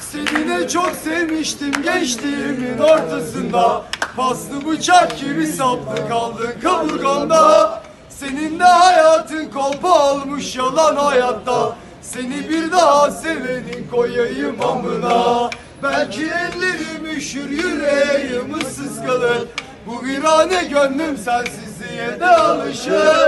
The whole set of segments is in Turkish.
Seni de çok sevmiştim gençliğimin ortasında. Paslı bıçak gibi saplı kaldın kaburgamda Senin de hayatın kolpa almış yalan hayatta. Seni bir daha sevenin koyayım amına. Belki ellerim üşür yüreğim ıssız kalır. Bu virane gönlüm sensizliğe de alışır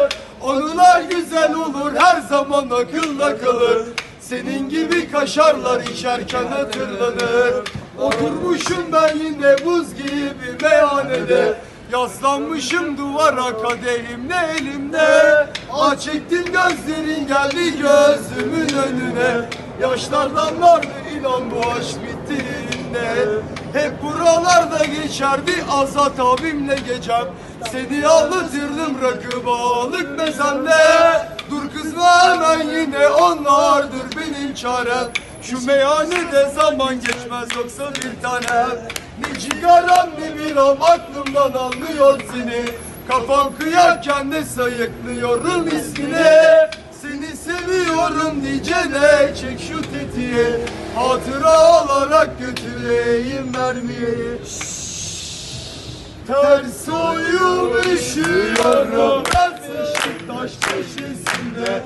Anılar güzel olur her zaman akılda kalır. Senin gibi kaşarlar içerken hatırlanır Oturmuşum ben yine buz gibi meyhanede. Yaslanmışım duvara kadehim ne elimde. Ah gözlerin geldi gözümün önüne. Yaşlardan vardı inan bu aşk bittiğinde Hep buralarda geçerdi Azat abimle gecem. Seni anlatırdım rakı balık mezende. Dur kızma hemen yine onlardır benim çarem. Şu meyhanede zaman geçmez yoksa bir tanem. Ne cigaram ne biram aklımdan almıyor seni. Kafam kıyarken de sayıklıyorum ismini. Seni seviyorum diyeceğine çek şu tetiği Hatıra olarak götüreyim mermiyi. Ters oyum üşüyorum Ben Beşiktaş köşesinde